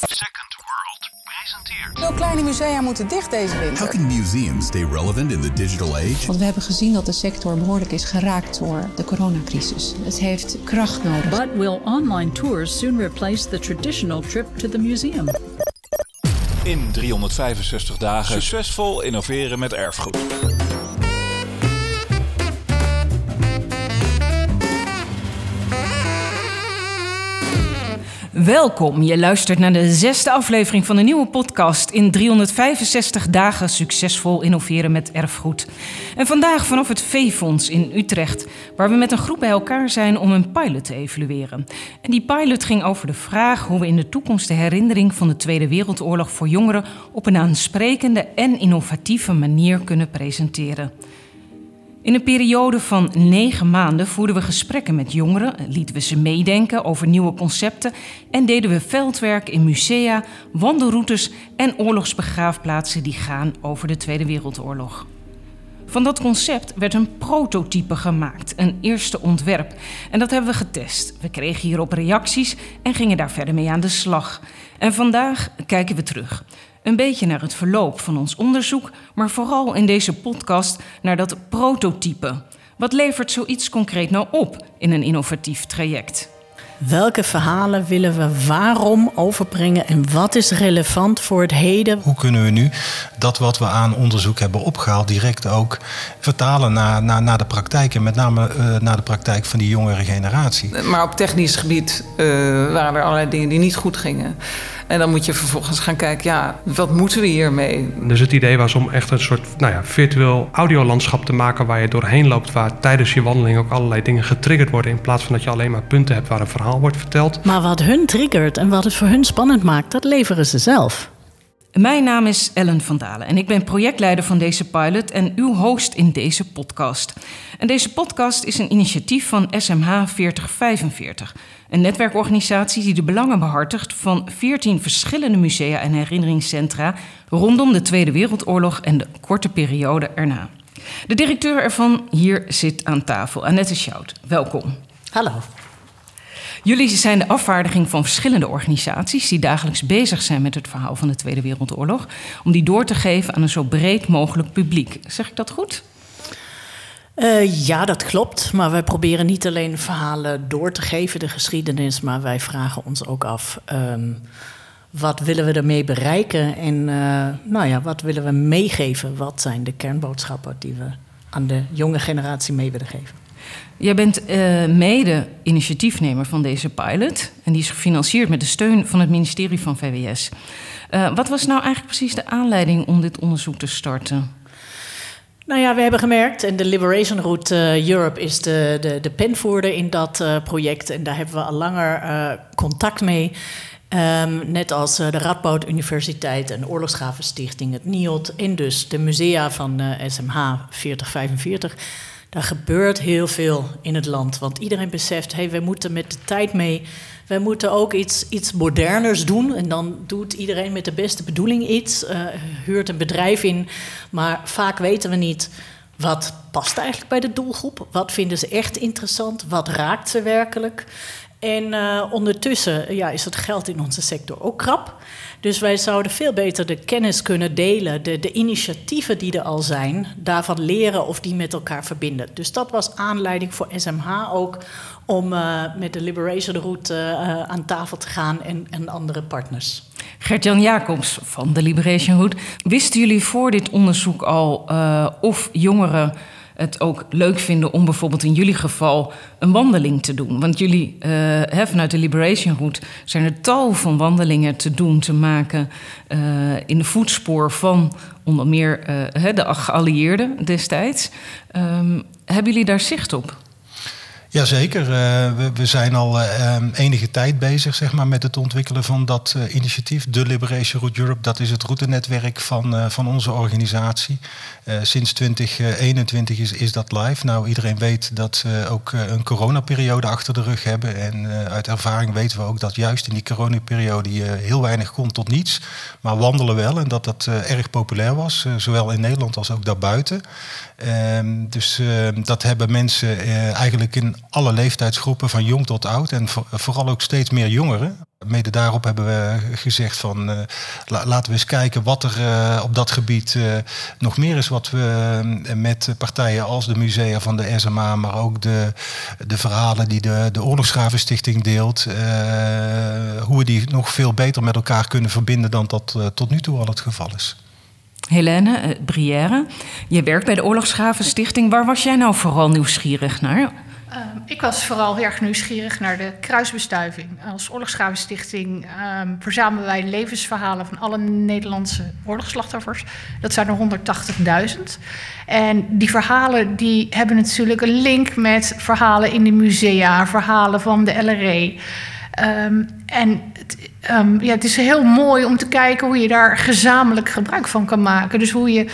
Second World presenteert. Veel kleine musea moeten dicht deze winter. How can museums stay relevant in the digital age? Want we hebben gezien dat de sector behoorlijk is geraakt door de coronacrisis. Het heeft kracht nodig. But will online tours soon replace the traditional trip to the museum? In 365 dagen succesvol innoveren met erfgoed. Welkom, je luistert naar de zesde aflevering van de nieuwe podcast in 365 dagen succesvol innoveren met erfgoed. En vandaag vanaf het V-fonds in Utrecht, waar we met een groep bij elkaar zijn om een pilot te evalueren. En die pilot ging over de vraag hoe we in de toekomst de herinnering van de Tweede Wereldoorlog voor jongeren op een aansprekende en innovatieve manier kunnen presenteren. In een periode van negen maanden voerden we gesprekken met jongeren, lieten we ze meedenken over nieuwe concepten en deden we veldwerk in musea, wandelroutes en oorlogsbegraafplaatsen die gaan over de Tweede Wereldoorlog. Van dat concept werd een prototype gemaakt, een eerste ontwerp. En dat hebben we getest. We kregen hierop reacties en gingen daar verder mee aan de slag. En vandaag kijken we terug. Een beetje naar het verloop van ons onderzoek, maar vooral in deze podcast naar dat prototype. Wat levert zoiets concreet nou op in een innovatief traject? Welke verhalen willen we waarom overbrengen en wat is relevant voor het heden? Hoe kunnen we nu dat wat we aan onderzoek hebben opgehaald direct ook vertalen naar, naar, naar de praktijk en met name uh, naar de praktijk van die jongere generatie? Maar op technisch gebied uh, waren er allerlei dingen die niet goed gingen. En dan moet je vervolgens gaan kijken, ja, wat moeten we hiermee? Dus het idee was om echt een soort nou ja, virtueel audiolandschap te maken waar je doorheen loopt, waar tijdens je wandeling ook allerlei dingen getriggerd worden, in plaats van dat je alleen maar punten hebt waar een verhaal wordt verteld. Maar wat hun triggert en wat het voor hun spannend maakt, dat leveren ze zelf. Mijn naam is Ellen van Dalen en ik ben projectleider van deze pilot en uw host in deze podcast. En deze podcast is een initiatief van SMH 4045, een netwerkorganisatie die de belangen behartigt van 14 verschillende musea en herinneringscentra rondom de Tweede Wereldoorlog en de korte periode erna. De directeur ervan hier zit aan tafel, Annette Schout. Welkom. Hallo. Jullie zijn de afvaardiging van verschillende organisaties die dagelijks bezig zijn met het verhaal van de Tweede Wereldoorlog, om die door te geven aan een zo breed mogelijk publiek. Zeg ik dat goed? Uh, ja, dat klopt. Maar wij proberen niet alleen verhalen door te geven, de geschiedenis, maar wij vragen ons ook af. Um, wat willen we ermee bereiken en uh, nou ja, wat willen we meegeven? Wat zijn de kernboodschappen die we aan de jonge generatie mee willen geven? Jij bent uh, mede-initiatiefnemer van deze pilot. En die is gefinancierd met de steun van het ministerie van VWS. Wat was nou eigenlijk precies de aanleiding om dit onderzoek te starten? Nou ja, we hebben gemerkt, en de Liberation Route uh, Europe is de, de, de penvoerder in dat uh, project. En daar hebben we al langer uh, contact mee. Um, net als de Radboud Universiteit en Oorlogsgravenstichting, het NIOD en dus de musea van SMH 4045. Daar gebeurt heel veel in het land. Want iedereen beseft, hey, we moeten met de tijd mee. Wij moeten ook iets, iets moderners doen. En dan doet iedereen met de beste bedoeling iets. Uh, huurt een bedrijf in. Maar vaak weten we niet wat past eigenlijk bij de doelgroep. Wat vinden ze echt interessant? Wat raakt ze werkelijk? En uh, ondertussen ja, is het geld in onze sector ook krap. Dus wij zouden veel beter de kennis kunnen delen, de, de initiatieven die er al zijn, daarvan leren of die met elkaar verbinden. Dus dat was aanleiding voor SMH ook om uh, met de Liberation Route uh, aan tafel te gaan en, en andere partners. Gert-Jan Jacobs van de Liberation Route. Wisten jullie voor dit onderzoek al uh, of jongeren het ook leuk vinden om bijvoorbeeld in jullie geval een wandeling te doen. Want jullie, uh, hè, vanuit de Liberation Route, zijn er tal van wandelingen te doen, te maken uh, in de voetspoor van onder meer uh, de geallieerden destijds. Um, hebben jullie daar zicht op? Jazeker, uh, we, we zijn al uh, enige tijd bezig zeg maar, met het ontwikkelen van dat uh, initiatief. De Liberation Route Europe, dat is het routenetwerk van, van onze organisatie. sinds 2021 is, is dat live. Nou, iedereen weet dat we ook een coronaperiode achter de rug hebben. En uit ervaring weten we ook dat juist in die coronaperiode heel weinig komt tot niets. Maar wandelen wel en dat dat erg populair was, zowel in Nederland als ook daarbuiten. Ehm, dus dat hebben mensen eigenlijk in alle leeftijdsgroepen, van jong tot oud. En vooral ook steeds meer jongeren. Mede daarop hebben we gezegd van uh, laten we eens kijken wat er uh, op dat gebied nog meer is wat we met partijen als de musea van de SMA, maar ook de, de verhalen die de, de Oorlogsgravenstichting deelt, hoe we die nog veel beter met elkaar kunnen verbinden dan dat tot nu toe al het geval is. Helene Brière, je werkt bij de Oorlogsgravenstichting. Waar was jij nou vooral nieuwsgierig naar? Um, ik was vooral heel erg nieuwsgierig naar de kruisbestuiving. Als Oorlogsgravenstichting um, verzamelen wij levensverhalen van alle Nederlandse oorlogsslachtoffers. Dat zijn er 180.000. En die verhalen die hebben natuurlijk een link met verhalen in de musea, verhalen van de LRE. Um, en het, um, ja, het is heel mooi om te kijken hoe je daar gezamenlijk gebruik van kan maken. Dus hoe je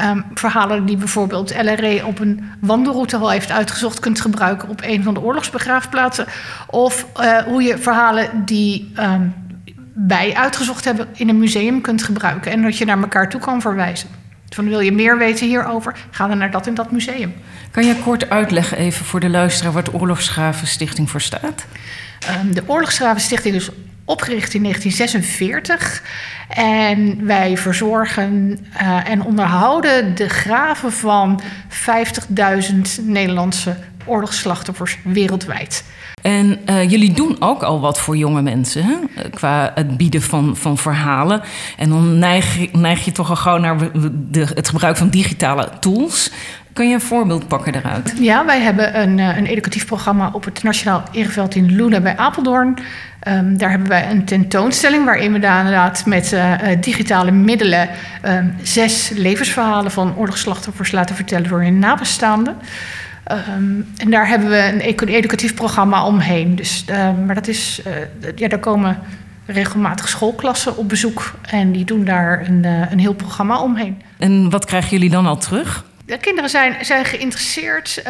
um, verhalen die bijvoorbeeld LRE op een wandelroute al heeft uitgezocht, kunt gebruiken op een van de oorlogsbegraafplaatsen. Of uh, hoe je verhalen die um, wij uitgezocht hebben in een museum kunt gebruiken. En dat je naar elkaar toe kan verwijzen. Van wil je meer weten hierover? Ga dan naar dat en dat museum. Kan je kort uitleggen even voor de luisteraar wat de Oorlogsgravenstichting voor staat? De Oorlogsgravenstichting is opgericht in 1946. En wij verzorgen uh, en onderhouden de graven van 50.000 Nederlandse oorlogsslachtoffers wereldwijd. En uh, jullie doen ook al wat voor jonge mensen, hè? qua het bieden van, van verhalen. En dan neig, neig je toch al gauw naar de, het gebruik van digitale tools. Kun je een voorbeeld pakken daaruit? Ja, wij hebben een, uh, een educatief programma op het Nationaal Ereveld in Loenen bij Apeldoorn. Um, daar hebben wij een tentoonstelling waarin we daar inderdaad met uh, digitale middelen um, zes levensverhalen van oorlogsslachtoffers laten vertellen door hun nabestaanden. Um, en daar hebben we een educatief programma omheen. Dus, uh, maar dat is, uh, ja, daar komen regelmatig schoolklassen op bezoek. En die doen daar een, een heel programma omheen. En wat krijgen jullie dan al terug? De kinderen zijn, zijn geïnteresseerd,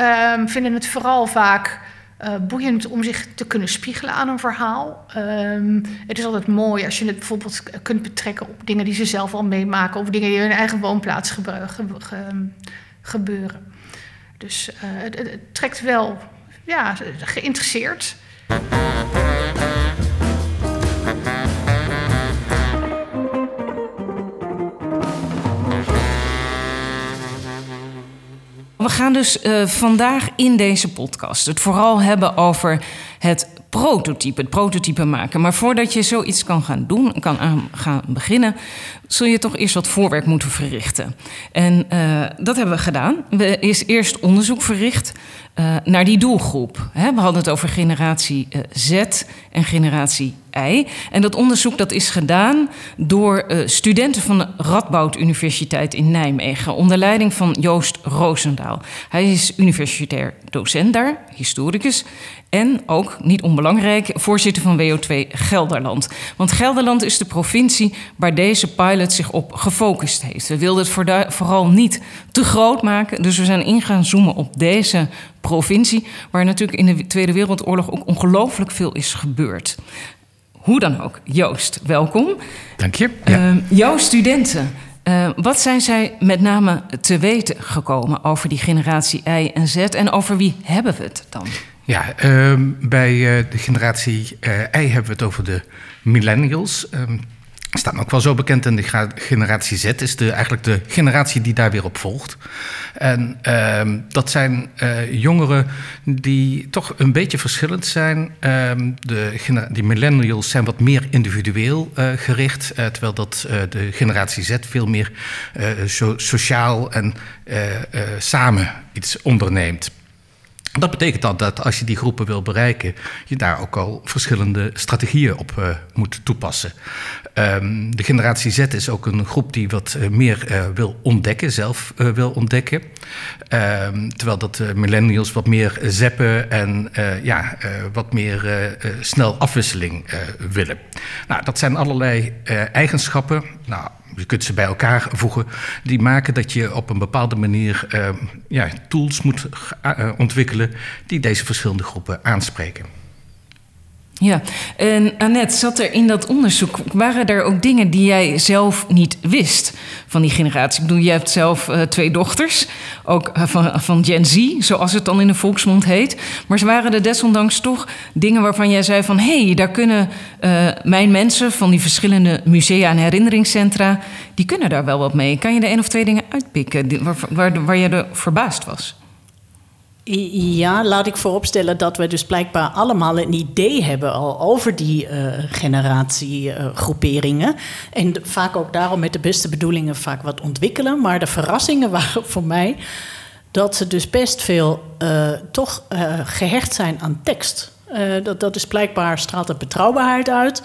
vinden het vooral vaak uh, boeiend om zich te kunnen spiegelen aan een verhaal. Um, het is altijd mooi als je het bijvoorbeeld kunt betrekken op dingen die ze zelf al meemaken of dingen die in hun eigen woonplaats ge ge ge gebeuren. Dus uh, het, het, trekt wel ja, geïnteresseerd. We gaan dus uh, vandaag in deze podcast het vooral hebben over het prototype, het prototype maken. Maar voordat je zoiets kan gaan doen, kan aan gaan beginnen, zul je toch eerst wat voorwerk moeten verrichten. En uh, dat hebben we gedaan. We is eerst onderzoek verricht uh, naar die doelgroep. We hadden het over generatie Z en generatie En dat onderzoek dat is gedaan door uh, studenten van de Radboud Universiteit in Nijmegen... onder leiding van Joost Roosendaal. Hij is universitair docent daar, historicus... en ook, niet onbelangrijk, voorzitter van WO2 Gelderland. Want Gelderland is de provincie waar deze pilot zich op gefocust heeft. We wilden het vooral niet te groot maken... dus we zijn in gaan zoomen op deze provincie, waar natuurlijk in de Tweede Wereldoorlog ook ongelooflijk veel is gebeurd. Hoe dan ook, Joost, welkom. Dank je. Ja. Uh, jouw studenten, uh, wat zijn zij met name te weten gekomen over die generatie Y en Z en over wie hebben we het dan? Ja, uh, bij uh, de generatie Y hebben we het over de millennials. Ehm, staat ook wel zo bekend. En de generatie Z is de, eigenlijk de generatie die daar weer op volgt. En uh, dat zijn uh, jongeren die toch een beetje verschillend zijn. Uh, de die millennials zijn wat meer individueel uh, gericht, terwijl dat de generatie Z veel meer so sociaal en samen iets onderneemt. Dat betekent dan dat als je die groepen wil bereiken, je daar ook al verschillende strategieën op uh, moet toepassen. Um, de generatie Z is ook een groep die wat uh, meer uh, wil ontdekken, zelf wil ontdekken. Um, terwijl dat millennials wat meer zeppen en ja, wat meer snel afwisseling willen. Nou, dat zijn allerlei eigenschappen. Nou, je kunt ze bij elkaar voegen, die maken dat je op een bepaalde manier uh, ja, tools moet uh, ontwikkelen die deze verschillende groepen aanspreken. Ja, en Annette, zat er in dat onderzoek, waren er ook dingen die jij zelf niet wist van die generatie? Ik bedoel, jij hebt zelf uh, twee dochters, ook uh, van, van Gen Z, zoals het dan in de volksmond heet. Maar ze waren er desondanks toch dingen waarvan jij zei van... hé, hey, daar kunnen uh, mijn mensen van die verschillende musea en herinneringscentra... die kunnen daar wel wat mee. Kan je er één of twee dingen uitpikken die, waar, waar, waar je er verbaasd was? Ja, laat ik vooropstellen dat we dus blijkbaar allemaal een idee hebben al over die uh, generatiegroeperingen. Uh, en vaak ook daarom met de beste bedoelingen vaak wat ontwikkelen. Maar de verrassingen waren voor mij dat ze dus best veel uh, toch gehecht zijn aan tekst. dat, dat is blijkbaar straalt de betrouwbaarheid uit.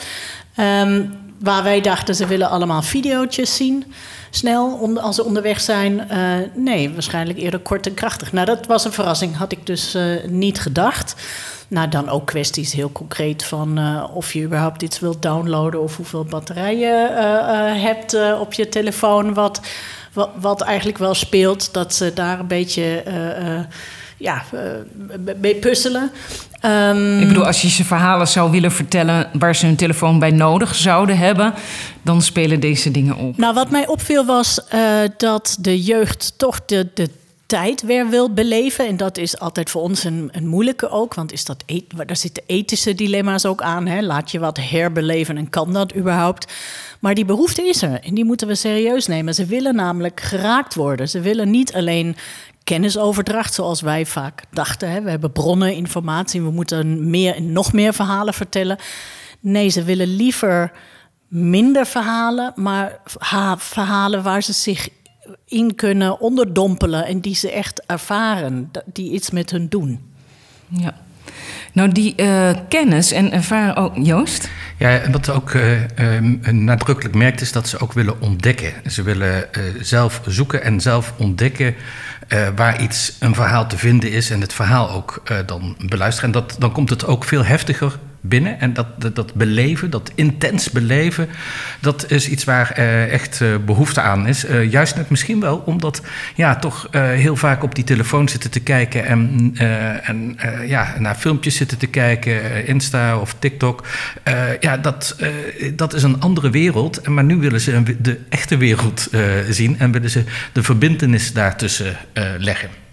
Um, waar wij dachten ze willen allemaal video's zien snel als ze onderweg zijn. Uh, nee, waarschijnlijk eerder kort en krachtig. Nou, dat was een verrassing, had ik dus uh, niet gedacht. Nou, dan ook kwesties heel concreet van uh, of je überhaupt iets wilt downloaden of hoeveel batterijen je hebt op je telefoon. Wat, wat, wat, eigenlijk wel speelt, dat ze daar een beetje ja, mee puzzelen. Um, ik bedoel, als je ze verhalen zou willen vertellen waar ze hun telefoon bij nodig zouden hebben, dan spelen deze dingen op. Nou, wat mij opviel was uh, dat de jeugd toch de, de tijd weer wil beleven. En dat is altijd voor ons een, een moeilijke ook. Want is dat daar zitten ethische dilemma's ook aan. Hè? Laat je wat herbeleven en kan dat überhaupt? Maar die behoefte is er en die moeten we serieus nemen. Ze willen namelijk geraakt worden. Ze willen niet alleen kennisoverdracht, zoals wij vaak dachten. Hè. We hebben bronnen, informatie, we moeten meer, nog meer verhalen vertellen. Nee, ze willen liever minder verhalen, maar verhalen waar ze zich in kunnen onderdompelen en die ze echt ervaren, die iets met hun doen. Ja. Nou, die uh, kennis en ervaren ook, Joost? Ja, en wat ook uh, uh, nadrukkelijk merkt is dat ze ook willen ontdekken. Ze willen zelf zoeken en zelf ontdekken waar iets, een verhaal te vinden is en het verhaal ook dan beluisteren. En dat, dan komt het ook veel heftiger binnen. En dat, dat, beleven, dat intens beleven, dat is iets waar uh, echt uh, behoefte aan is. Uh, juist net misschien wel omdat ja, toch heel vaak op die telefoon zitten te kijken en, en ja, naar filmpjes zitten te kijken, Insta of TikTok. ja, dat, dat is een andere wereld. Maar nu willen ze de echte wereld zien en willen ze de verbindenis daartussen leggen.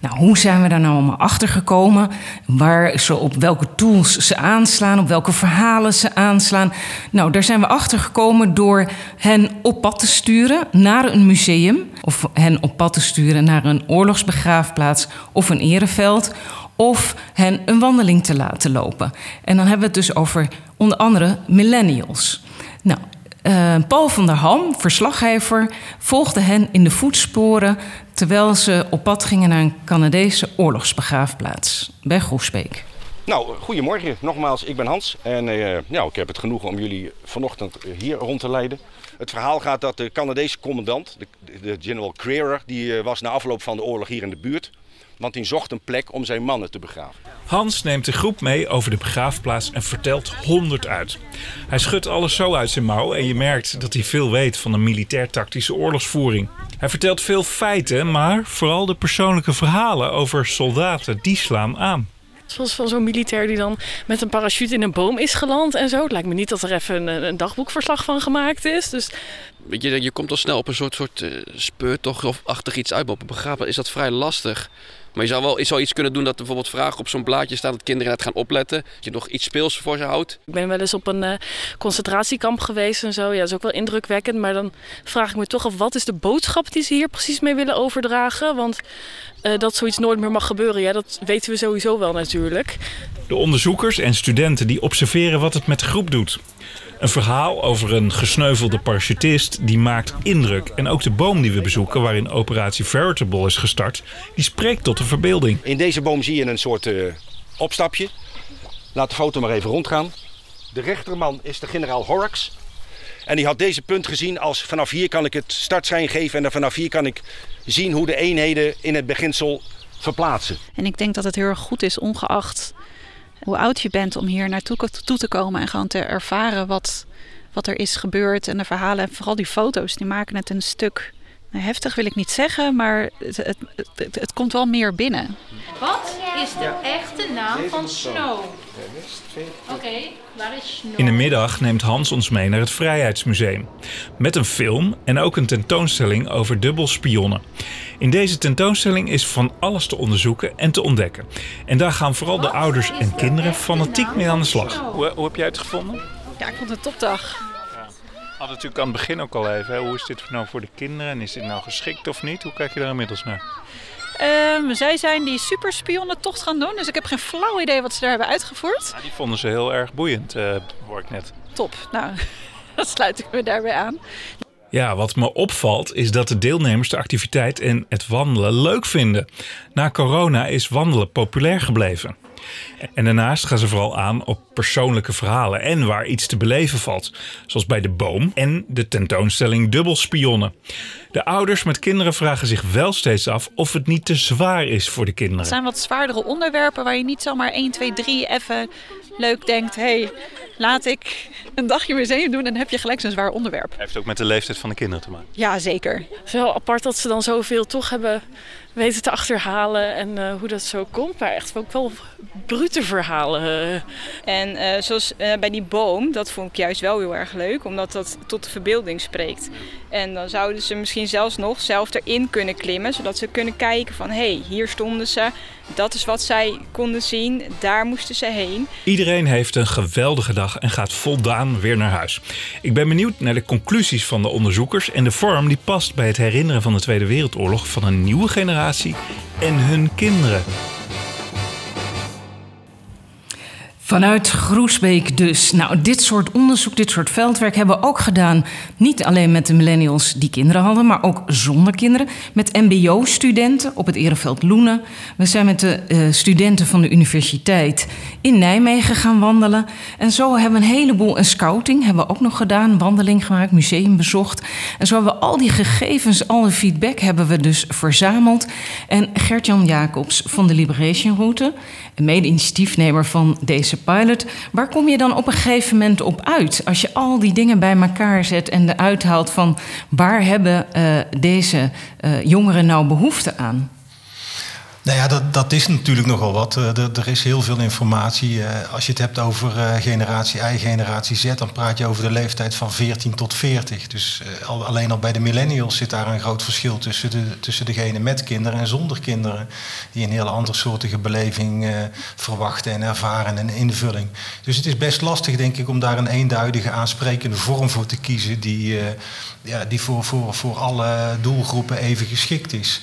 Nou, hoe zijn we daar nou allemaal achter gekomen? Waar ze op welke tools ze aanslaan, op welke verhalen ze aanslaan. Nou, daar zijn we achter gekomen door hen op pad te sturen naar een museum. Of hen op pad te sturen naar een oorlogsbegraafplaats of een ereveld. Of hen een wandeling te laten lopen. En dan hebben we het dus over onder andere millennials. Nou, uh, Paul van der Ham, verslaggever, volgde hen in de voetsporen terwijl ze op pad gingen naar een Canadese oorlogsbegraafplaats bij Groesbeek. Nou, goedemorgen. Nogmaals, ik ben Hans en uh, ik heb het genoegen om jullie vanochtend hier rond te leiden. Het verhaal gaat dat de Canadese commandant, de, de General Crearer, die was na afloop van de oorlog hier in de buurt want hij zocht een plek om zijn mannen te begraven. Hans neemt de groep mee over de begraafplaats en vertelt 100 uit. Hij schudt alles zo uit zijn mouw en je merkt dat hij veel weet van de militair-tactische oorlogsvoering. Hij vertelt veel feiten, maar vooral de persoonlijke verhalen over soldaten die slaan aan. Zoals van zo'n militair die dan met een parachute in een boom is geland en zo. Het lijkt me niet dat er even een, een dagboekverslag van gemaakt is. Dus... Weet je, je komt al snel op een soort, soort uh, speurtocht of achtig iets uit. Maar op een begraafplaats is dat vrij lastig. Maar je zou wel je zou iets kunnen doen dat er bijvoorbeeld vragen op zo'n blaadje staan dat kinderen het gaan opletten. Dat je nog iets speels voor ze houdt. Ik ben wel eens op een uh, concentratiekamp geweest en zo. Ja, dat is ook wel indrukwekkend. Maar dan vraag ik me toch af, wat is de boodschap die ze hier precies mee willen overdragen? Want uh, dat zoiets nooit meer mag gebeuren, ja, dat weten we sowieso wel natuurlijk. De onderzoekers en studenten die observeren wat het met de groep doet. Een verhaal over een gesneuvelde parachutist die maakt indruk. En ook de boom die we bezoeken, waarin operatie Veritable is gestart, die spreekt tot de verbeelding. In deze boom zie je een soort uh, opstapje. Laat de foto maar even rondgaan. De rechterman is de generaal Horrocks. En die had deze punt gezien als vanaf hier kan ik het startsein geven en vanaf hier kan ik zien hoe de eenheden in het beginsel verplaatsen. En ik denk dat het heel erg goed is, ongeacht hoe oud je bent, om hier naartoe toe te komen en gewoon te ervaren wat, wat er is gebeurd. En de verhalen, en vooral die foto's, die maken het een stuk nou, heftig wil ik niet zeggen, maar het, het, het, het, komt wel meer binnen. Wat is de echte naam van Snow? Oké, waar is In de middag neemt Hans ons mee naar het Vrijheidsmuseum. Met een film en ook een tentoonstelling over dubbelspionnen. In deze tentoonstelling is van alles te onderzoeken en te ontdekken. En daar gaan vooral de ouders en kinderen fanatiek mee aan de slag. Hoe, hoe heb jij het gevonden? Ja, ik vond het een topdag. We hadden natuurlijk aan het begin ook al even. Hè? Hoe is dit nou voor de kinderen en is dit nou geschikt of niet? Hoe kijk je daar inmiddels naar? Ehm, zij zijn die superspionnentocht gaan doen, dus ik heb geen flauw idee wat ze daar hebben uitgevoerd. Die vonden ze heel erg boeiend, uh, hoor ik net. Top, nou, dat sluit ik me daarbij aan. Ja, wat me opvalt is dat de deelnemers de activiteit en het wandelen leuk vinden. Na corona is wandelen populair gebleven. En daarnaast gaan ze vooral aan op persoonlijke verhalen en waar iets te beleven valt. Zoals bij de boom en de tentoonstelling Dubbelspionnen. De ouders met kinderen vragen zich wel steeds af of het niet te zwaar is voor de kinderen. Het zijn wat zwaardere onderwerpen waar je niet zomaar 1, 2, 3 even leuk denkt. hey, laat ik een dagje museum doen en heb je gelijk zo'n zwaar onderwerp. Heeft ook met de leeftijd van de kinderen te maken. Ja, zeker. Het is wel apart dat ze dan zoveel toch hebben weten te achterhalen en uh, hoe dat zo komt. Maar echt ook wel brute verhalen. En uh, zoals uh, bij die boom, dat vond ik juist wel heel erg leuk, omdat dat tot de verbeelding spreekt. En dan zouden ze misschien zelfs nog zelf erin kunnen klimmen, zodat ze kunnen kijken van hé, hey, hier stonden ze, dat is wat zij konden zien, daar moesten ze heen. Iedereen heeft een geweldige dag en gaat voldaan weer naar huis. Ik ben benieuwd naar de conclusies van de onderzoekers en de vorm die past bij het herinneren van de Tweede Wereldoorlog van een nieuwe generatie en hun kinderen. Vanuit Groesbeek dus. Nou, dit soort onderzoek, dit soort veldwerk hebben we ook gedaan. Niet alleen met de millennials die kinderen hadden, maar ook zonder kinderen. Met MBO-studenten op het Ereveld Loenen. We zijn met de uh, studenten van de universiteit in Nijmegen gaan wandelen. En zo hebben we een heleboel, een scouting hebben we ook nog gedaan. Wandeling gemaakt, museum bezocht. En zo hebben we al die gegevens, al de feedback hebben we dus verzameld. En Gert-Jan Jacobs van de Liberation Route, mede-initiatiefnemer van deze pilot. Waar kom je dan op een gegeven moment op uit? Als je al die dingen bij elkaar zet en eruit haalt van waar hebben uh, deze uh, jongeren nou behoefte aan? Nou ja, dat, dat is natuurlijk nogal wat. Uh, er is heel veel informatie. Uh, als je het hebt over uh, generatie I, generatie Z, dan praat je over de leeftijd van 14 tot 40. Dus al, alleen al bij de millennials zit daar een groot verschil tussen, de, tussen met kinderen en zonder kinderen. Die een hele andere soortige beleving verwachten en ervaren en invulling. Dus het is best lastig, denk ik, om daar een eenduidige aansprekende vorm voor te kiezen die, ja, die voor, voor, voor alle doelgroepen even geschikt is.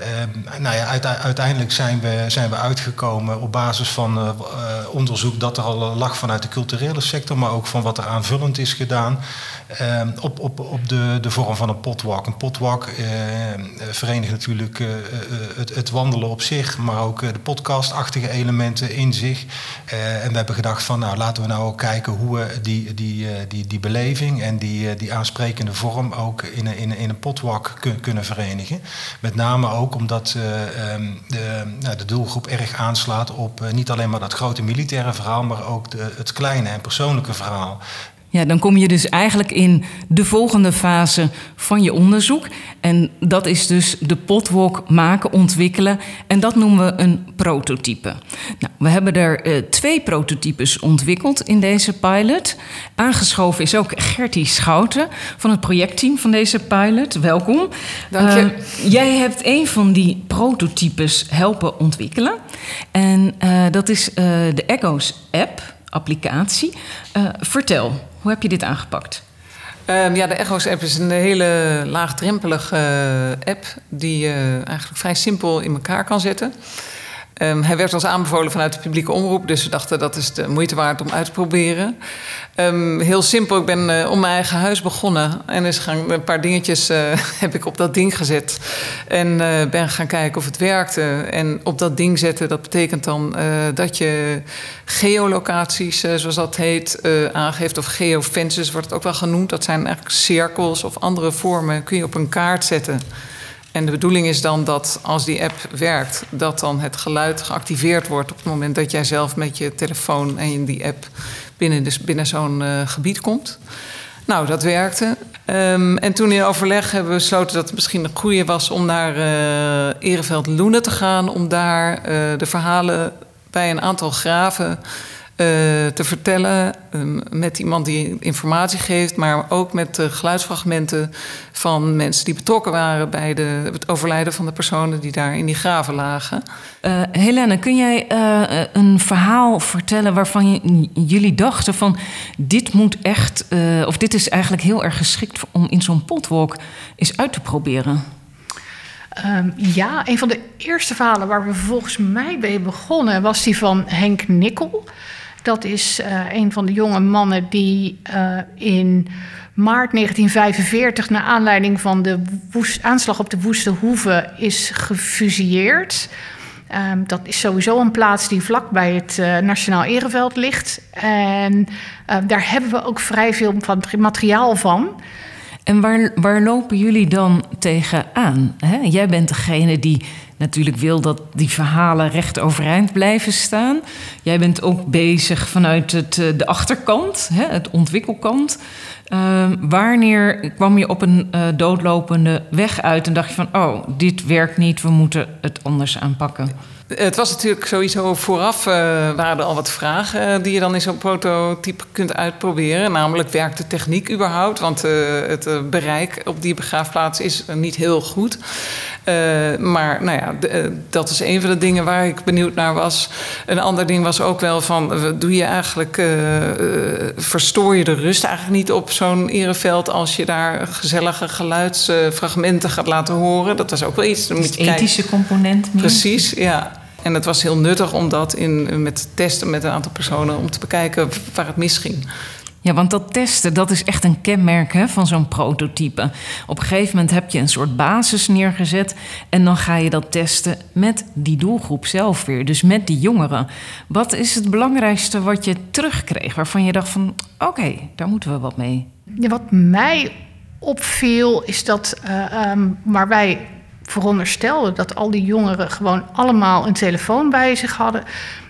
Uh, nou ja, uiteindelijk zijn we, zijn we uitgekomen op basis van uh, uh, onderzoek dat er al lag vanuit de culturele sector, maar ook van wat er aanvullend is gedaan. Ehm, op op, op de, de vorm van een potwalk. Een potwalk verenigt natuurlijk het, het, wandelen op zich, maar ook de podcastachtige elementen in zich. en we hebben gedacht van nou laten we nou ook kijken hoe we die, die, die, beleving en die, die aansprekende vorm ook in, in, in een potwalk kunnen verenigen. Met name ook omdat uh, de, nou, de, doelgroep erg aanslaat op niet alleen maar dat grote militaire verhaal, maar ook de, het kleine en persoonlijke verhaal. Ja, dan kom je dus eigenlijk in de volgende fase van je onderzoek. En dat is dus de potwalk maken, ontwikkelen. En dat noemen we een prototype. Nou, we hebben er uh, twee prototypes ontwikkeld in deze pilot. Aangeschoven is ook Gertie Schouten van het projectteam van deze pilot. Welkom. Dank je. Uh, jij hebt een van die prototypes helpen ontwikkelen. En uh, dat is de Echo's app, applicatie. vertel. Hoe heb je dit aangepakt? Um, ja, de Echo's app is een hele laagdrempelige uh, app die je uh, eigenlijk vrij simpel in elkaar kan zetten. Um, hij werd ons aanbevolen vanuit de publieke omroep, dus we dachten dat is de moeite waard om uit te proberen. Um, heel simpel, ik ben uh, om mijn eigen huis begonnen en is gaan, een paar dingetjes uh, heb ik op dat ding gezet. En uh, ben gaan kijken of het werkte. En op dat ding zetten, dat betekent dan dat je geolocaties, zoals dat heet, aangeeft. Of geofences wordt het ook wel genoemd. Dat zijn eigenlijk cirkels of andere vormen, kun je op een kaart zetten. En de bedoeling is dan dat als die app werkt, dat dan het geluid geactiveerd wordt op het moment dat jij zelf met je telefoon en die app binnen, dus binnen zo'n uh, gebied komt. Nou, dat werkte. Um, en toen in overleg hebben we besloten dat het misschien een goede was om naar uh, Ereveld Loenen te gaan, om daar uh, de verhalen bij een aantal graven eh, te vertellen. ehm, met iemand die informatie geeft, maar ook met de geluidsfragmenten van mensen die betrokken waren bij de, het overlijden van de personen die daar in die graven lagen. Eh, Helene, kun jij eh, een verhaal vertellen waarvan je- jullie dachten van dit moet echt, eh, of dit is eigenlijk heel erg geschikt om in zo'n potwalk eens uit te proberen? Ehm, ja, een van de eerste verhalen waar we volgens mij mee begonnen was die van Henk Nikkel. Dat is eh, een van de jonge mannen die eh, in maart 1945, naar aanleiding van de aanslag op de Woeste Hoeve, is gefusilleerd. Ehm, dat is sowieso een plaats die vlak bij het eh, Nationaal Ereveld ligt. En daar hebben we ook vrij veel van materiaal van. En waar, waar lopen jullie dan tegenaan? Hè? Jij bent degene die natuurlijk wil dat die verhalen recht overeind blijven staan. Jij bent ook bezig vanuit het, eh, de achterkant, hè, het ontwikkelkant. Ehm, wanneer kwam je op een eh, doodlopende weg uit en dacht je van... oh, dit werkt niet, we moeten het anders aanpakken? Het was natuurlijk sowieso vooraf, eh, waren er al wat vragen eh, die je dan in zo'n prototype kunt uitproberen. Namelijk, werkt de techniek überhaupt? Want eh, het bereik op die begraafplaats is niet heel goed. Maar nou ja, dat is een van de dingen waar ik benieuwd naar was. Een ander ding was ook wel van, doe je eigenlijk, verstoor je de rust eigenlijk niet op zo'n ereveld als je daar gezellige geluidsfragmenten gaat laten horen? Dat was ook wel iets. Dan moet je kijken. Ethische component meer? Precies, ja. En het was heel nuttig om dat in, met testen met een aantal personen... om te bekijken waar het misging. Ja, want dat testen, dat is echt een kenmerk hè, van zo'n prototype. Op een gegeven moment heb je een soort basis neergezet... en dan ga je dat testen met die doelgroep zelf weer. Dus met die jongeren. Wat is het belangrijkste wat je terugkreeg... waarvan je dacht van, oké, daar moeten we wat mee? Ja, wat mij opviel is dat, eh, ehm, waar wij veronderstelden dat al die jongeren gewoon allemaal een telefoon bij zich hadden,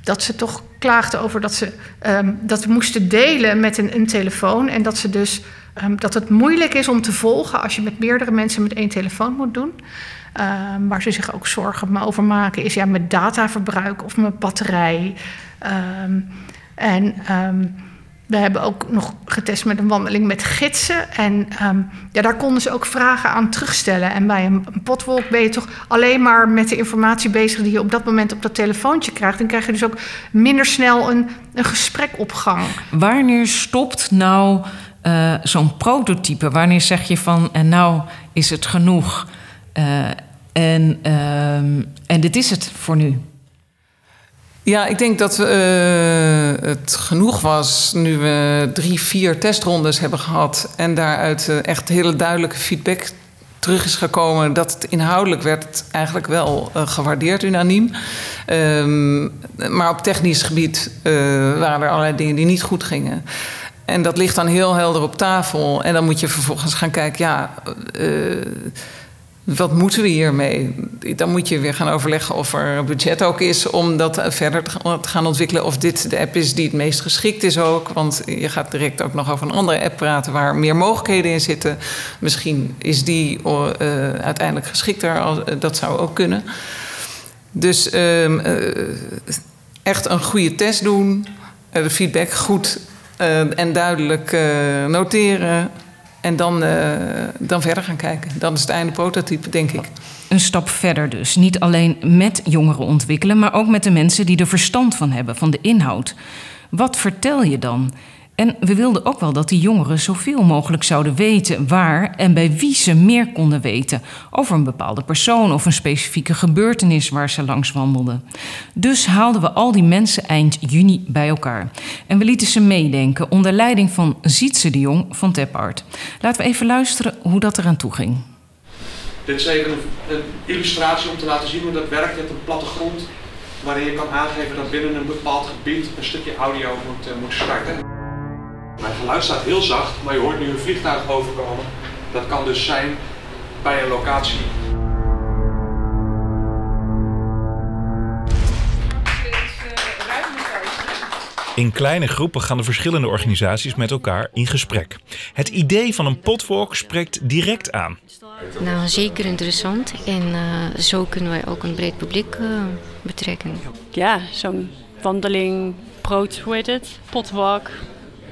dat ze toch klaagden over dat ze ehm, dat moesten delen met een, een telefoon en dat ze dus ehm, dat het moeilijk is om te volgen als je met meerdere mensen met één telefoon moet doen. Ehm, waar ze zich ook zorgen over maken is ja, met dataverbruik of met batterij. En we hebben ook nog getest met een wandeling met gidsen. En ehm, ja, daar konden ze ook vragen aan terugstellen. En bij een, potwalk ben je toch alleen maar met de informatie bezig die je op dat moment op dat telefoontje krijgt. Dan krijg je dus ook minder snel een, een gesprek op gang. Wanneer stopt nou eh, zo'n prototype? Wanneer zeg je van, en nou is het genoeg? Eh, en, ehm, en dit is het voor nu. Ja, ik denk dat eh, het genoeg was nu we drie, vier testrondes hebben gehad... en daaruit eh, echt hele duidelijke feedback terug is gekomen... dat het inhoudelijk werd eigenlijk wel eh, gewaardeerd unaniem. Ehm, maar op technisch gebied waren er allerlei dingen die niet goed gingen. En dat ligt dan heel helder op tafel. En dan moet je vervolgens gaan kijken... ja. Eh, wat moeten we hiermee? Dan moet je weer gaan overleggen of er budget ook is om dat verder te gaan ontwikkelen. Of dit de app is die het meest geschikt is ook. Want je gaat direct ook nog over een andere app praten waar meer mogelijkheden in zitten. Misschien is die uh, uiteindelijk geschikter. Als, dat zou ook kunnen. Dus um, uh, echt een goede test doen. De feedback goed en duidelijk noteren. En dan, uh, dan verder gaan kijken. Dan is het einde prototype, denk ik. Een stap verder dus. Niet alleen met jongeren ontwikkelen, maar ook met de mensen die er verstand van hebben, van de inhoud. Wat vertel je dan? En we wilden ook wel dat die jongeren zoveel mogelijk zouden weten waar en bij wie ze meer konden weten over een bepaalde persoon of een specifieke gebeurtenis waar ze langs wandelden. Dus haalden we al die mensen eind juni bij elkaar. En we lieten ze meedenken onder leiding van Zietse de Jong van Tepart. Laten we even luisteren hoe dat eraan toe ging. Dit is even een, illustratie om te laten zien hoe dat werkt met een plattegrond waarin je kan aangeven dat binnen een bepaald gebied een stukje audio moet, uh, moet starten. Mijn geluid staat heel zacht, maar je hoort nu een vliegtuig overkomen. Dat kan dus zijn bij een locatie. In kleine groepen gaan de verschillende organisaties met elkaar in gesprek. Het idee van een potwalk spreekt direct aan. Nou, zeker interessant. En uh, zo kunnen wij ook een breed publiek uh, betrekken. Ja, zo'n wandeling, brood, hoe heet het? Potwalk.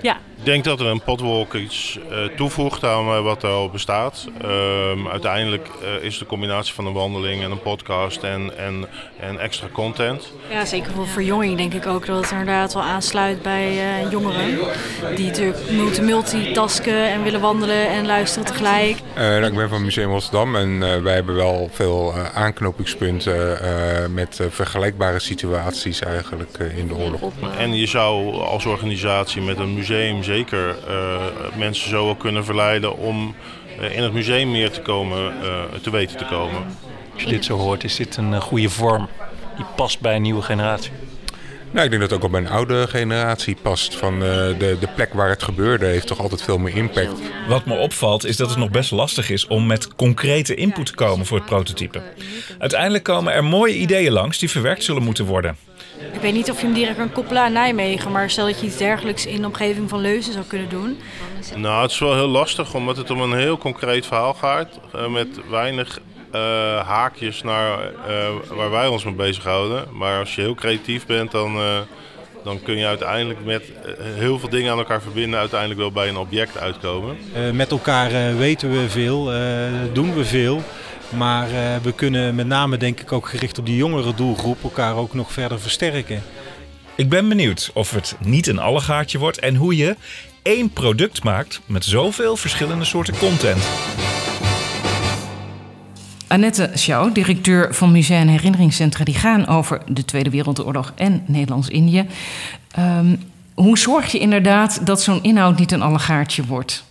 Ja, denk dat er een potwalk iets eh, toevoegt aan eh, wat er al bestaat. Ehm, uiteindelijk eh, is de combinatie van een wandeling en een podcast en, en, en extra content. Ja, zeker voor verjonging denk ik ook dat het inderdaad wel aansluit bij eh, jongeren. Die natuurlijk moeten multitasken en willen wandelen en luisteren tegelijk. Eh, nou, ik ben van Museum Rotterdam en eh, wij hebben wel veel eh, aanknopingspunten eh, met eh, vergelijkbare situaties eigenlijk eh, in de oorlog. En je zou als organisatie met een museum zeker eh, mensen zo wel kunnen verleiden om eh, in het museum meer te, komen, eh, te weten te komen. Als je dit zo hoort, is dit een goede vorm die past bij een nieuwe generatie. Nou, ik denk dat het ook al bij een oude generatie past. Van eh, de, de plek waar het gebeurde heeft toch altijd veel meer impact. Wat me opvalt is dat het nog best lastig is om met concrete input te komen voor het prototype. Uiteindelijk komen er mooie ideeën langs die verwerkt zullen moeten worden. Ik weet niet of je hem direct kan koppelen aan Nijmegen, maar stel dat je iets dergelijks in de omgeving van Leuzen zou kunnen doen. Nou, het is wel heel lastig omdat het om een heel concreet verhaal gaat. eh, met weinig eh, haakjes naar eh, waar wij ons mee bezighouden. Maar als je heel creatief bent, dan, eh, dan kun je uiteindelijk met heel veel dingen aan elkaar verbinden. Uiteindelijk wel bij een object uitkomen. Eh, met elkaar eh, weten we veel, eh, doen we veel. Maar eh, we kunnen met name denk ik ook gericht op die jongere doelgroep elkaar ook nog verder versterken. Ik ben benieuwd of het niet een allegaartje wordt en hoe je één product maakt met zoveel verschillende soorten content. Annette Schouw, directeur van Musea en Herinneringscentra, die gaan over de Tweede Wereldoorlog en Nederlands-Indië. Ehm, hoe zorg je inderdaad dat zo'n inhoud niet een allegaartje wordt?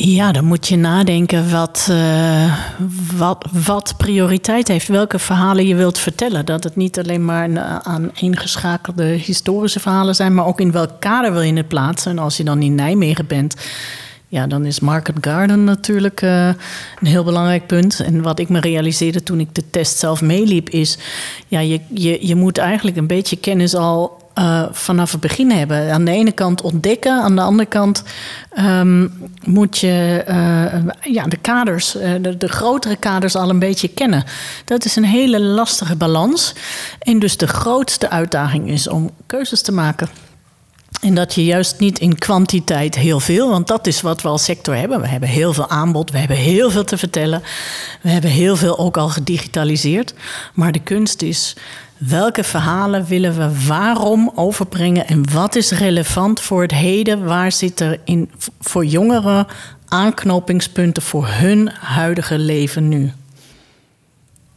Ja, dan moet je nadenken wat, eh, wat, wat prioriteit heeft. Welke verhalen je wilt vertellen. Dat het niet alleen maar aan ingeschakelde historische verhalen zijn, maar ook in welk kader wil je het plaatsen. En als je dan in Nijmegen bent, ja, dan is Market Garden natuurlijk eh, een heel belangrijk punt. En wat ik me realiseerde toen ik de test zelf meeliep, is ja, je, je, je moet eigenlijk een beetje kennis al eh, vanaf het begin hebben. Aan de ene kant ontdekken, aan de andere kant ehm, moet je eh, ja, de kaders, eh, de, de grotere kaders al een beetje kennen. Dat is een hele lastige balans. En dus de grootste uitdaging is om keuzes te maken. En dat je juist niet in kwantiteit heel veel, want dat is wat we als sector hebben. We hebben heel veel aanbod, we hebben heel veel te vertellen. We hebben heel veel ook al gedigitaliseerd. Maar de kunst is, welke verhalen willen we waarom overbrengen en wat is relevant voor het heden? Waar zitten in, voor jongeren aanknopingspunten voor hun huidige leven nu?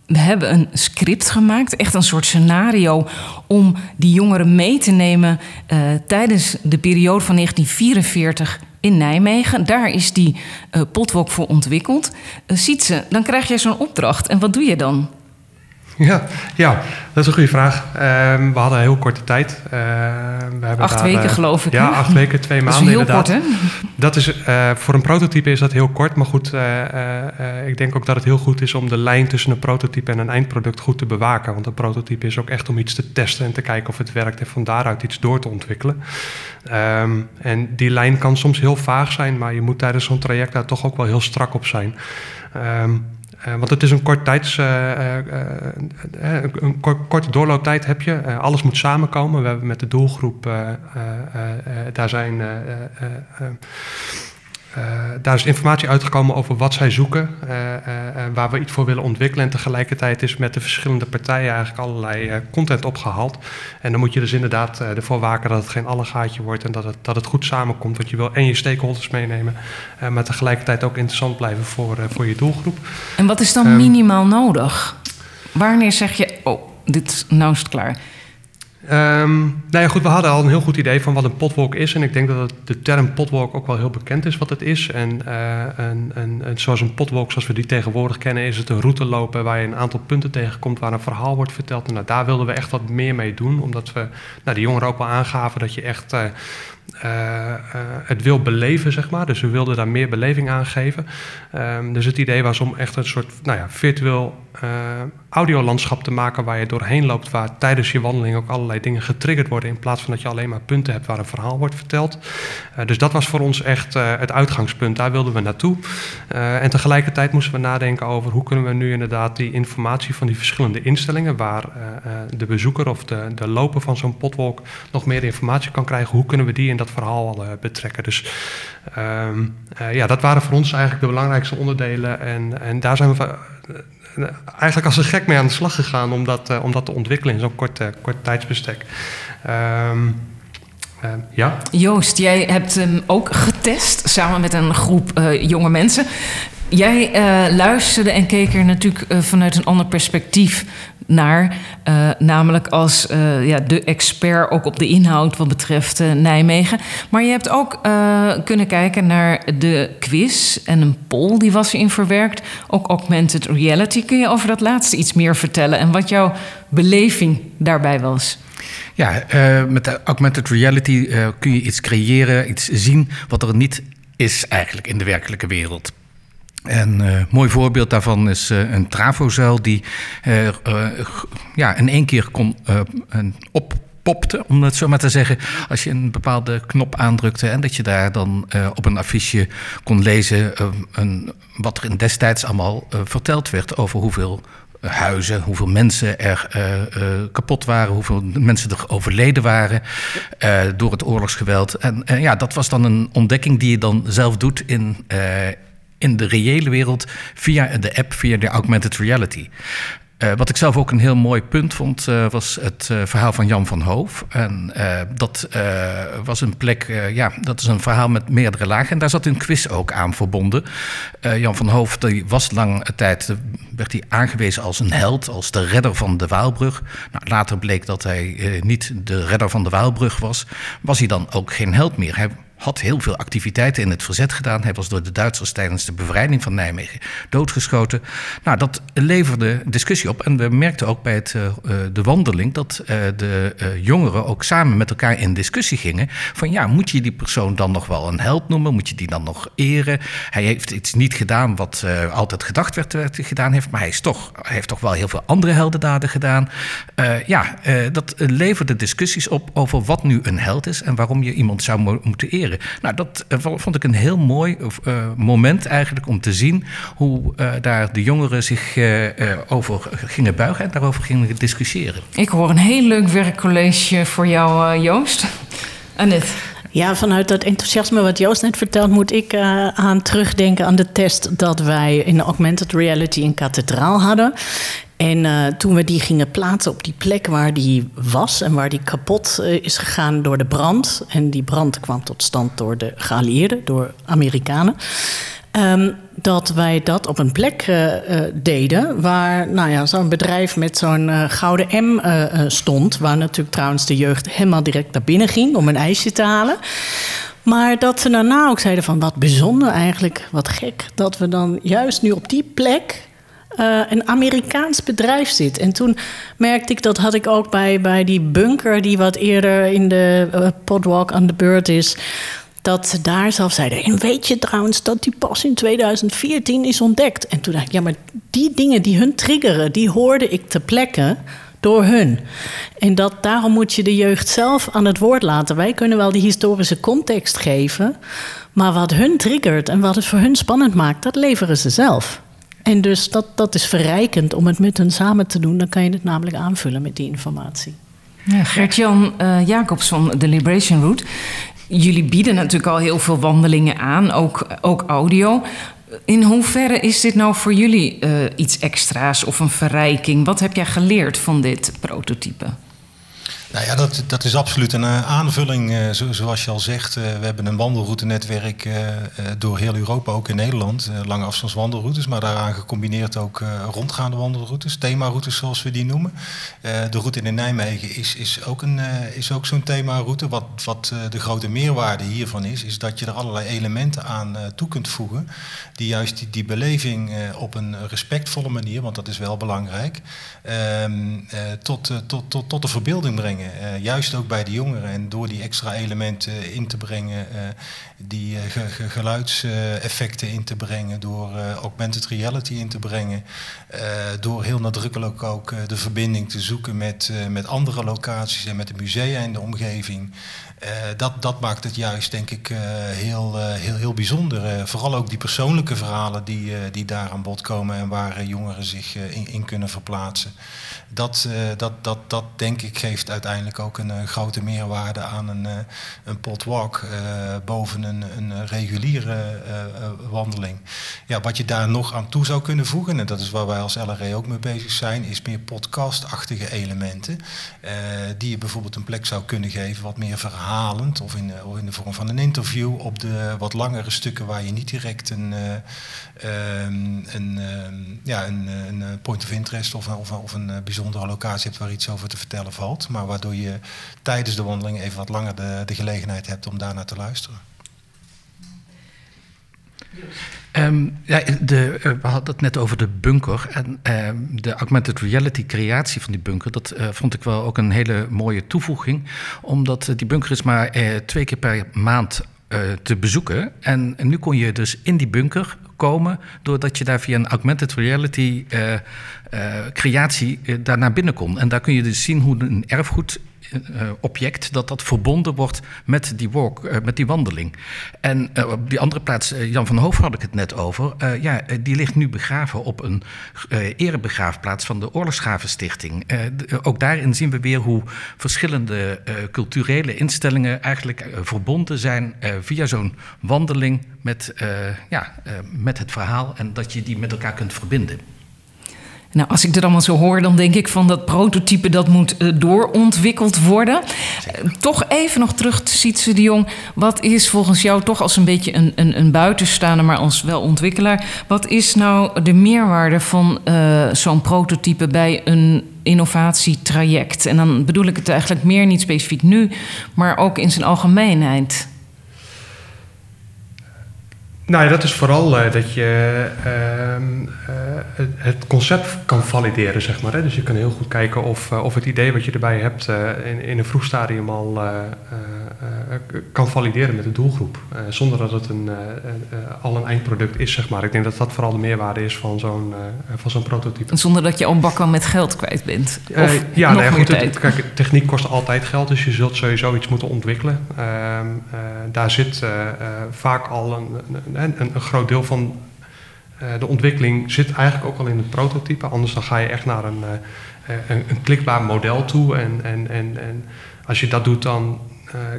We hebben een script gemaakt, echt een soort scenario om die jongeren mee te nemen eh, tijdens de periode van 1944 in Nijmegen. Daar is die uh, potwalk voor ontwikkeld. Uh, Sietse, dan krijg jij zo'n opdracht en wat doe je dan? Ja, ja, dat is een goede vraag. Um, we hadden een heel korte tijd. Uh, we hebben acht daar, weken, uh, geloof ik. Ja, acht weken, twee dat maanden is heel inderdaad. Kort, hè? Dat is, uh, voor een prototype is dat heel kort. Maar goed, ik denk ook dat het heel goed is om de lijn tussen een prototype en een eindproduct goed te bewaken. Want een prototype is ook echt om iets te testen en te kijken of het werkt en van daaruit iets door te ontwikkelen. Um, en die lijn kan soms heel vaag zijn, maar je moet tijdens zo'n traject daar toch ook wel heel strak op zijn. Um, uh, want het is een kort tijds, uh, uh, een kort, korte doorlooptijd heb je. alles moet samenkomen. We hebben met de doelgroep, daar zijn. Daar is informatie uitgekomen over wat zij zoeken, waar we iets voor willen ontwikkelen. En tegelijkertijd is met de verschillende partijen eigenlijk allerlei content opgehaald. En dan moet je dus inderdaad ervoor waken dat het geen allegaatje wordt en dat het, dat het goed samenkomt. Want je wil en je stakeholders meenemen, maar tegelijkertijd ook interessant blijven voor, voor je doelgroep. En wat is dan um, minimaal nodig? Wanneer zeg je, oh, dit nou is het klaar? Um, nou ja, goed, we hadden al een heel goed idee van wat een potwalk is. En ik denk dat de term potwalk ook wel heel bekend is wat het is. En, uh, en, en, en, zoals een potwalk, zoals we die tegenwoordig kennen, is het een route lopen waar je een aantal punten tegenkomt waar een verhaal wordt verteld. En nou, daar wilden we echt wat meer mee doen. Omdat we nou, de jongeren ook wel aangaven dat je echt eh, het wil beleven, zeg maar. Dus we wilden daar meer beleving aan geven. Ehm, dus het idee was om echt een soort nou ja, virtueel audiolandschap te maken waar je doorheen loopt, waar tijdens je wandeling ook allerlei dingen getriggerd worden, in plaats van dat je alleen maar punten hebt waar een verhaal wordt verteld. dus dat was voor ons echt het uitgangspunt. Daar wilden we naartoe. en tegelijkertijd moesten we nadenken over hoe kunnen we nu inderdaad die informatie van die verschillende instellingen, waar de bezoeker of de, de loper van zo'n potwalk nog meer informatie kan krijgen, hoe kunnen we die in dat verhaal uh, betrekken. Dus ehm, eh, ja, dat waren voor ons eigenlijk de belangrijkste onderdelen. En, en daar zijn we uh, eigenlijk als een gek mee aan de slag gegaan om dat, om dat te ontwikkelen in zo'n kort, kort tijdsbestek. Ehm, ja. Joost, jij hebt hem ook getest samen met een groep jonge mensen. Jij luisterde en keek er natuurlijk vanuit een ander perspectief naar. Uh, namelijk als ja, de expert ook op de inhoud wat betreft Nijmegen. Maar je hebt ook kunnen kijken naar de quiz en een poll die was erin verwerkt. Ook augmented reality. Kun je over dat laatste iets meer vertellen en wat jouw beleving daarbij was? Ja, met augmented reality kun je iets creëren, iets zien wat er niet is eigenlijk in de werkelijke wereld. En een uh, mooi voorbeeld daarvan is uh, een travozuil die uh, ja, in één keer kon oppopte, om het zo maar te zeggen. Als je een bepaalde knop aandrukte en dat je daar dan op een affiche kon lezen een, wat er in destijds allemaal verteld werd over hoeveel huizen, hoeveel mensen er kapot waren, hoeveel mensen er overleden waren door het oorlogsgeweld. En ja, dat was dan een ontdekking die je dan zelf doet in in de reële wereld via de app, via de augmented reality. Uh, wat ik zelf ook een heel mooi punt vond, uh, was het uh, verhaal van Jan van Hoof. En dat was een plek, ja, dat is een verhaal met meerdere lagen. En daar zat een quiz ook aan verbonden. Jan van Hoof die was lang tijd, werd hij aangewezen als een held, als de redder van de Waalbrug. Nou, later bleek dat hij niet de redder van de Waalbrug was. Was hij dan ook geen held meer? Had heel veel activiteiten in het verzet gedaan. Hij was door de Duitsers tijdens de bevrijding van Nijmegen doodgeschoten. Nou, dat leverde discussie op. En we merkten ook bij het, uh, de wandeling dat uh, de jongeren ook samen met elkaar in discussie gingen. Van ja, moet je die persoon dan nog wel een held noemen? Moet je die dan nog eren? Hij heeft iets niet gedaan wat altijd gedacht werd gedaan heeft. Maar hij, is toch, hij heeft toch wel heel veel andere heldendaden gedaan. ja, dat leverde discussies op over wat nu een held is en waarom je iemand zou mo moeten eren. Nou, dat eh, vond ik een heel mooi uh, moment eigenlijk om te zien hoe uh, daar de jongeren zich over gingen buigen en daarover gingen discussiëren. Ik hoor een heel leuk werkcollege voor jou, Joost. Annette. Ja, vanuit dat enthousiasme wat Joost net vertelt, moet ik uh, aan terugdenken aan de test dat wij in de augmented reality in kathedraal hadden. En uh, toen we die gingen plaatsen op die plek waar die was en waar die kapot uh, is gegaan door de brand. En die brand kwam tot stand door de geallieerden, door Amerikanen. Um, dat wij dat op een plek uh, deden waar nou ja, zo'n bedrijf met zo'n gouden M stond. Waar natuurlijk trouwens de jeugd helemaal direct naar binnen ging om een ijsje te halen. Maar dat ze daarna ook zeiden van wat bijzonder eigenlijk, wat gek. Dat we dan juist nu op die plek uh, een Amerikaans bedrijf zit. En toen merkte ik, dat had ik ook bij, bij die bunker... die wat eerder in de uh, podwalk aan de beurt is... dat ze daar zelf zeiden... en weet je trouwens dat die pas in 2014 is ontdekt? En toen dacht ik, ja, maar die dingen die hun triggeren... die hoorde ik te plekken door hun. En dat, daarom moet je de jeugd zelf aan het woord laten. Wij kunnen wel die historische context geven... maar wat hun triggert en wat het voor hun spannend maakt... dat leveren ze zelf. En dus dat, dat is verrijkend om het met hen samen te doen. Dan kan je het namelijk aanvullen met die informatie. Ja, Gert-Jan uh, Jacobs van The Liberation Route. Jullie bieden natuurlijk al heel veel wandelingen aan, ook, ook audio. In hoeverre is dit nou voor jullie uh, iets extra's of een verrijking? Wat heb jij geleerd van dit prototype? Nou ja, dat, dat is absoluut een uh, aanvulling. Zo, zoals je al zegt, uh, we hebben een wandelroutenetwerk door heel Europa, ook in Nederland. lange afstandswandelroutes, maar daaraan gecombineerd ook rondgaande wandelroutes, themaroutes zoals we die noemen. de route in Nijmegen is, is ook, ook zo'n themaroute. Wat, wat de grote meerwaarde hiervan is, is dat je er allerlei elementen aan toe kunt voegen. Die juist die, die beleving op een respectvolle manier, want dat is wel belangrijk, ehm, tot, tot, tot, tot de verbeelding brengen. Brengen. juist ook bij de jongeren. En door die extra elementen in te brengen, die geluidseffecten in te brengen, door augmented reality in te brengen, door heel nadrukkelijk ook de verbinding te zoeken met, met andere locaties en met de musea in de omgeving. Dat, dat maakt het juist, denk ik, heel, heel, heel bijzonder. vooral ook die persoonlijke verhalen die, die daar aan bod komen en waar jongeren zich in, kunnen verplaatsen. Dat, dat, dat, dat, denk ik, geeft uiteindelijk ook een grote meerwaarde aan een, een potwalk boven een, een reguliere wandeling. Ja, wat je daar nog aan toe zou kunnen voegen, en dat is waar wij als LRE ook mee bezig zijn, is meer podcastachtige elementen. die je bijvoorbeeld een plek zou kunnen geven, wat meer verhaal of in, of in de vorm van een interview op de wat langere stukken waar je niet direct een, uh, een, uh, ja, een, een, point of interest of, of, of een bijzondere locatie hebt waar iets over te vertellen valt. Maar waardoor je tijdens de wandeling even wat langer de, de gelegenheid hebt om daarnaar te luisteren. Um, ja, de, uh, we hadden het net over de bunker. En uh, de augmented reality creatie van die bunker, dat uh, vond ik wel ook een hele mooie toevoeging. Omdat die bunker is maar twee keer per maand te bezoeken. En, nu kon je dus in die bunker komen, doordat je daar via een augmented reality creatie daar naar binnen kon. En daar kun je dus zien hoe een erfgoed uh, object, dat dat verbonden wordt met die walk, uh, met die wandeling. En uh, op die andere plaats, Jan van Hoof had ik het net over, ja, die ligt nu begraven op een erebegraafplaats van de Oorlogsgravenstichting. ook daarin zien we weer hoe verschillende culturele instellingen eigenlijk verbonden zijn via zo'n wandeling met, ja, met het verhaal en dat je die met elkaar kunt verbinden. Nou, als ik dit allemaal zo hoor, dan denk ik van dat prototype dat moet uh, doorontwikkeld worden. Uh, toch even nog terug, Sietse de Jong. Wat is volgens jou toch als een beetje een, een, een buitenstaander, maar als wel ontwikkelaar... wat is nou de meerwaarde van uh, zo'n prototype bij een innovatietraject? En dan bedoel ik het eigenlijk meer niet specifiek nu, maar ook in zijn algemeenheid. Nou ja, dat is vooral uh, dat je uh, uh, het concept kan valideren, zeg maar. Hè? Dus je kan heel goed kijken of, of het idee wat je erbij hebt in, in een vroeg stadium al kan valideren met de doelgroep. zonder dat het een, al een eindproduct is, zeg maar. Ik denk dat dat vooral de meerwaarde is van zo'n van zo'n prototype. Zonder dat je al bakken met geld kwijt bent? Of ja, nog nee, goed, het, kijk, techniek kost altijd geld, dus je zult sowieso iets moeten ontwikkelen. Ehm, daar zit vaak al een, een en een, een groot deel van uh, de ontwikkeling zit eigenlijk ook al in het prototype. Anders dan ga je echt naar een, uh, een, een, klikbaar model toe. En, en, en, en als je dat doet, dan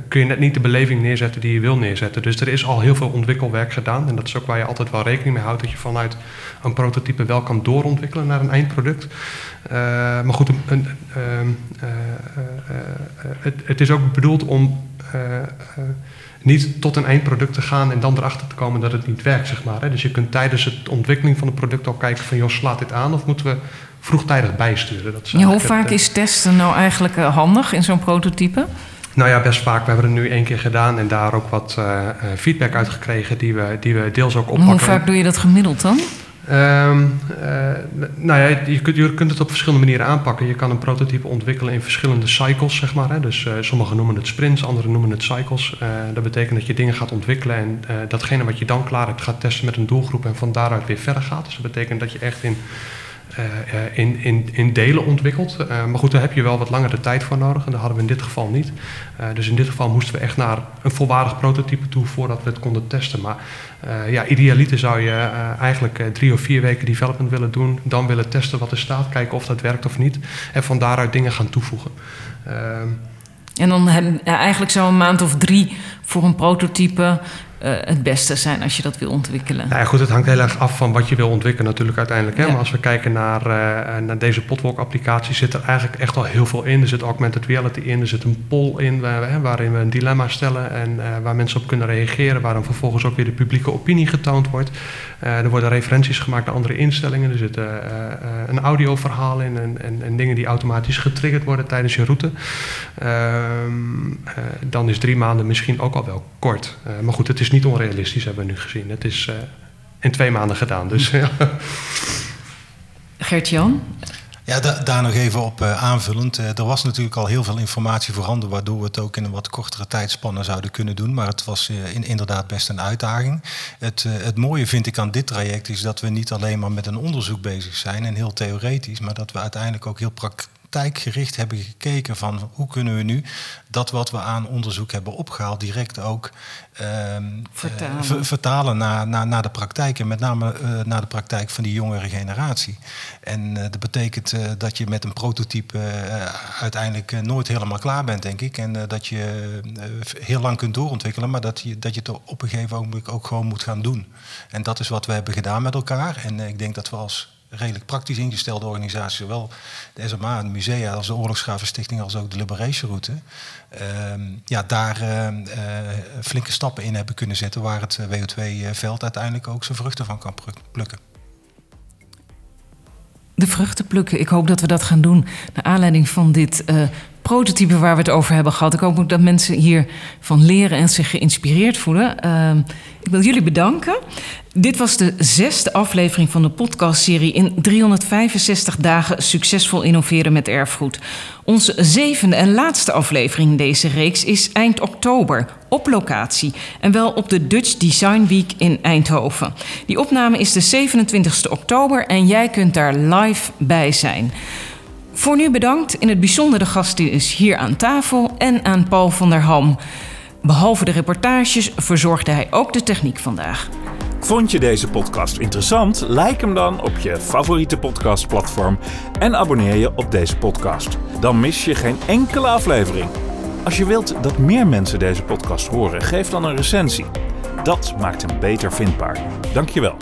kun je net niet de beleving neerzetten die je wil neerzetten. Dus er is al heel veel ontwikkelwerk gedaan. En dat is ook waar je altijd wel rekening mee houdt. Dat je vanuit een prototype wel kan doorontwikkelen naar een eindproduct. maar goed, een, ehm, het, het, is ook bedoeld om niet tot een eindproduct te gaan en dan erachter te komen dat het niet werkt, zeg maar. Hè. Dus je kunt tijdens de ontwikkeling van het product al kijken van... joh, slaat dit aan of moeten we vroegtijdig bijsturen? Dat ja, hoe vaak is testen nou eigenlijk uh, handig in zo'n prototype? Nou ja, best vaak. We hebben het nu één keer gedaan en daar ook wat uh, feedback uit gekregen... die we, die we deels ook oppakken. Hoe vaak doe je dat gemiddeld dan? Um, uh, nou ja, je kunt, je kunt, het op verschillende manieren aanpakken. Je kan een prototype ontwikkelen in verschillende cycles, zeg maar. Hè. Dus uh, sommigen noemen het sprints, anderen noemen het cycles. Uh, dat betekent dat je dingen gaat ontwikkelen en datgene wat je dan klaar hebt gaat testen met een doelgroep en van daaruit weer verder gaat. Dus dat betekent dat je echt in uh, in, in, in delen ontwikkeld. Uh, maar goed, daar heb je wel wat langere tijd voor nodig. En dat hadden we in dit geval niet. Dus in dit geval moesten we echt naar een volwaardig prototype toe voordat we het konden testen. Maar ja, idealiter zou je eigenlijk drie of vier weken development willen doen. Dan willen testen wat er staat, kijken of dat werkt of niet. En van daaruit dingen gaan toevoegen. Ehm, en dan eigenlijk zou een maand of drie voor een prototype het beste zijn als je dat wil ontwikkelen? Nou ja, goed, het hangt heel erg af van wat je wil ontwikkelen natuurlijk uiteindelijk. Hè? Ja. Maar als we kijken naar, uh, naar deze potwalk-applicatie, zit er eigenlijk echt al heel veel in. Er zit augmented reality in, er zit een poll in waar, waarin we een dilemma stellen en uh, waar mensen op kunnen reageren, waar dan vervolgens ook weer de publieke opinie getoond wordt. er worden referenties gemaakt naar andere instellingen, er zit een audioverhaal in en, en, en, dingen die automatisch getriggerd worden tijdens je route. Ehm, dan is drie maanden misschien ook al wel kort. maar goed, het is niet onrealistisch, hebben we nu gezien. Het is uh, in twee maanden gedaan. Dus, Gert-Jan? Ja, daar nog even op uh, aanvullend. Uh, er was natuurlijk al heel veel informatie voorhanden, waardoor we het ook in een wat kortere tijdspanne zouden kunnen doen. Maar het was uh, in, inderdaad best een uitdaging. Het, het mooie vind ik aan dit traject is dat we niet alleen maar met een onderzoek bezig zijn en heel theoretisch, maar dat we uiteindelijk ook heel praktisch praktijkgericht hebben gekeken van hoe kunnen we nu dat wat we aan onderzoek hebben opgehaald direct ook ehm, vertalen, vertalen naar, naar, naar de praktijk. En met name uh, naar de praktijk van die jongere generatie. En uh, dat betekent uh, dat je met een prototype uiteindelijk nooit helemaal klaar bent, denk ik. En dat je heel lang kunt doorontwikkelen, maar dat je, dat je het op een gegeven moment ook gewoon moet gaan doen. En dat is wat we hebben gedaan met elkaar. En ik denk dat we als redelijk praktisch ingestelde organisatie, zowel de SMA, de musea als de Oorlogsgravenstichting als ook de Liberation Route, uh, ja, daar uh, uh, flinke stappen in hebben kunnen zetten waar het WO2-veld uiteindelijk ook zijn vruchten van kan plukken. De vruchten plukken. Ik hoop dat we dat gaan doen naar aanleiding van dit prototype waar we het over hebben gehad. Ik hoop ook dat mensen hiervan leren en zich geïnspireerd voelen. Uh, ik wil jullie bedanken. Dit was de zesde aflevering van de podcastserie in 365 dagen succesvol innoveren met erfgoed. Onze zevende en laatste aflevering in deze reeks is eind oktober op locatie en wel op de Dutch Design Week in Eindhoven. Die opname is de 27 oktober en jij kunt daar live bij zijn. Voor nu bedankt. In het bijzonder de gasten is hier aan tafel en aan Paul van der Ham. Behalve de reportages verzorgde hij ook de techniek vandaag. Vond je deze podcast interessant? Like hem dan op je favoriete podcastplatform en abonneer je op deze podcast. Dan mis je geen enkele aflevering. Als je wilt dat meer mensen deze podcast horen, geef dan een recensie. Dat maakt hem beter vindbaar. Dankjewel.